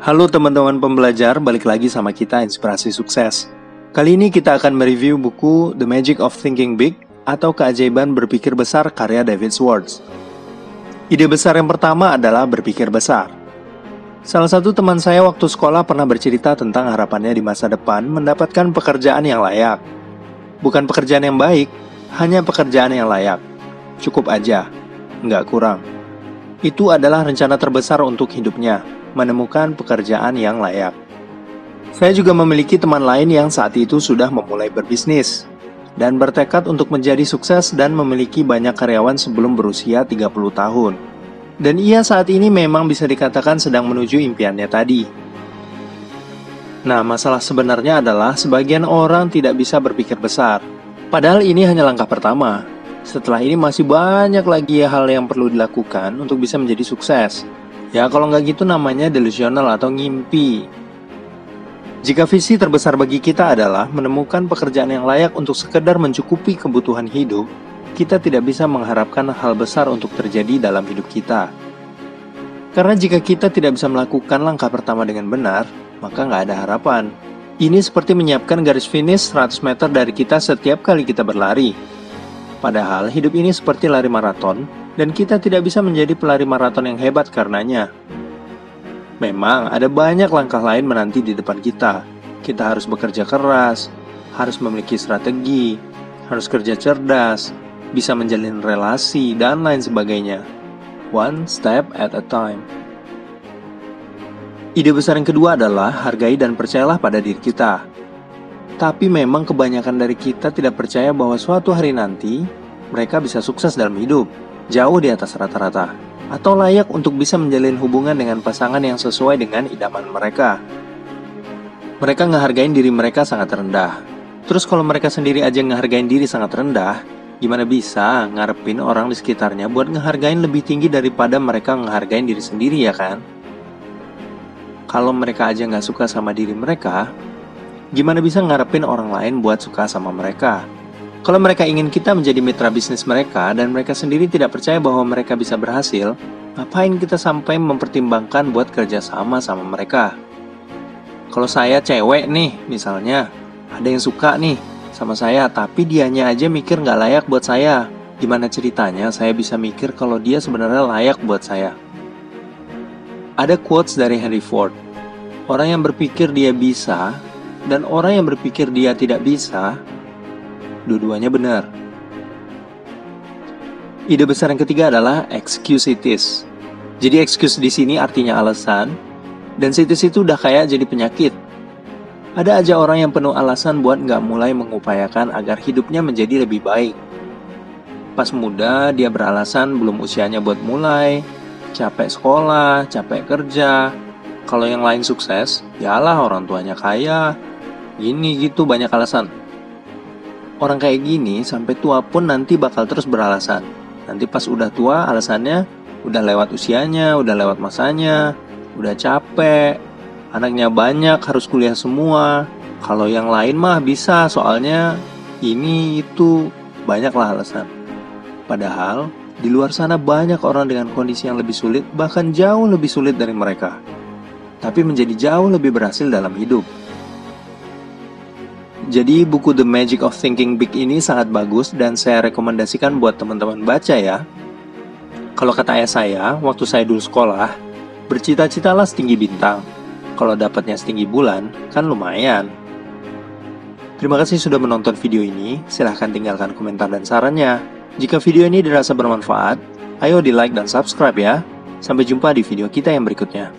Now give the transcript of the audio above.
Halo teman-teman pembelajar, balik lagi sama kita Inspirasi Sukses. Kali ini kita akan mereview buku The Magic of Thinking Big atau Keajaiban Berpikir Besar karya David Schwartz. Ide besar yang pertama adalah berpikir besar. Salah satu teman saya waktu sekolah pernah bercerita tentang harapannya di masa depan mendapatkan pekerjaan yang layak. Bukan pekerjaan yang baik, hanya pekerjaan yang layak. Cukup aja, nggak kurang. Itu adalah rencana terbesar untuk hidupnya, menemukan pekerjaan yang layak. Saya juga memiliki teman lain yang saat itu sudah memulai berbisnis dan bertekad untuk menjadi sukses dan memiliki banyak karyawan sebelum berusia 30 tahun. Dan ia saat ini memang bisa dikatakan sedang menuju impiannya tadi. Nah, masalah sebenarnya adalah sebagian orang tidak bisa berpikir besar. Padahal ini hanya langkah pertama, setelah ini masih banyak lagi hal yang perlu dilakukan untuk bisa menjadi sukses. Ya kalau nggak gitu namanya delusional atau ngimpi. Jika visi terbesar bagi kita adalah menemukan pekerjaan yang layak untuk sekedar mencukupi kebutuhan hidup, kita tidak bisa mengharapkan hal besar untuk terjadi dalam hidup kita. Karena jika kita tidak bisa melakukan langkah pertama dengan benar, maka nggak ada harapan. Ini seperti menyiapkan garis finish 100 meter dari kita setiap kali kita berlari. Padahal hidup ini seperti lari maraton, dan kita tidak bisa menjadi pelari maraton yang hebat karenanya. Memang ada banyak langkah lain menanti di depan kita. Kita harus bekerja keras, harus memiliki strategi, harus kerja cerdas, bisa menjalin relasi, dan lain sebagainya. One step at a time. Ide besar yang kedua adalah hargai dan percayalah pada diri kita. Tapi memang kebanyakan dari kita tidak percaya bahwa suatu hari nanti mereka bisa sukses dalam hidup, jauh di atas rata-rata, atau layak untuk bisa menjalin hubungan dengan pasangan yang sesuai dengan idaman mereka. Mereka ngehargain diri mereka sangat rendah. Terus kalau mereka sendiri aja ngehargain diri sangat rendah, gimana bisa ngarepin orang di sekitarnya buat ngehargain lebih tinggi daripada mereka ngehargain diri sendiri ya kan? Kalau mereka aja nggak suka sama diri mereka, Gimana bisa ngarepin orang lain buat suka sama mereka? Kalau mereka ingin kita menjadi mitra bisnis mereka dan mereka sendiri tidak percaya bahwa mereka bisa berhasil, ngapain kita sampai mempertimbangkan buat kerja sama sama mereka? Kalau saya cewek nih, misalnya, ada yang suka nih sama saya, tapi dianya aja mikir nggak layak buat saya. Gimana ceritanya saya bisa mikir kalau dia sebenarnya layak buat saya? Ada quotes dari Henry Ford. Orang yang berpikir dia bisa dan orang yang berpikir dia tidak bisa, dua-duanya benar. Ide besar yang ketiga adalah excusitis. Jadi excuse di sini artinya alasan, dan sitis itu udah kayak jadi penyakit. Ada aja orang yang penuh alasan buat nggak mulai mengupayakan agar hidupnya menjadi lebih baik. Pas muda, dia beralasan belum usianya buat mulai, capek sekolah, capek kerja. Kalau yang lain sukses, yalah orang tuanya kaya, Gini gitu banyak alasan. Orang kayak gini sampai tua pun nanti bakal terus beralasan. Nanti pas udah tua alasannya udah lewat usianya, udah lewat masanya, udah capek, anaknya banyak harus kuliah semua. Kalau yang lain mah bisa soalnya ini itu banyaklah alasan. Padahal di luar sana banyak orang dengan kondisi yang lebih sulit, bahkan jauh lebih sulit dari mereka. Tapi menjadi jauh lebih berhasil dalam hidup. Jadi buku The Magic of Thinking Big ini sangat bagus dan saya rekomendasikan buat teman-teman baca ya. Kalau kata ayah saya, waktu saya dulu sekolah, bercita-citalah setinggi bintang. Kalau dapatnya setinggi bulan, kan lumayan. Terima kasih sudah menonton video ini. Silahkan tinggalkan komentar dan sarannya. Jika video ini dirasa bermanfaat, ayo di like dan subscribe ya. Sampai jumpa di video kita yang berikutnya.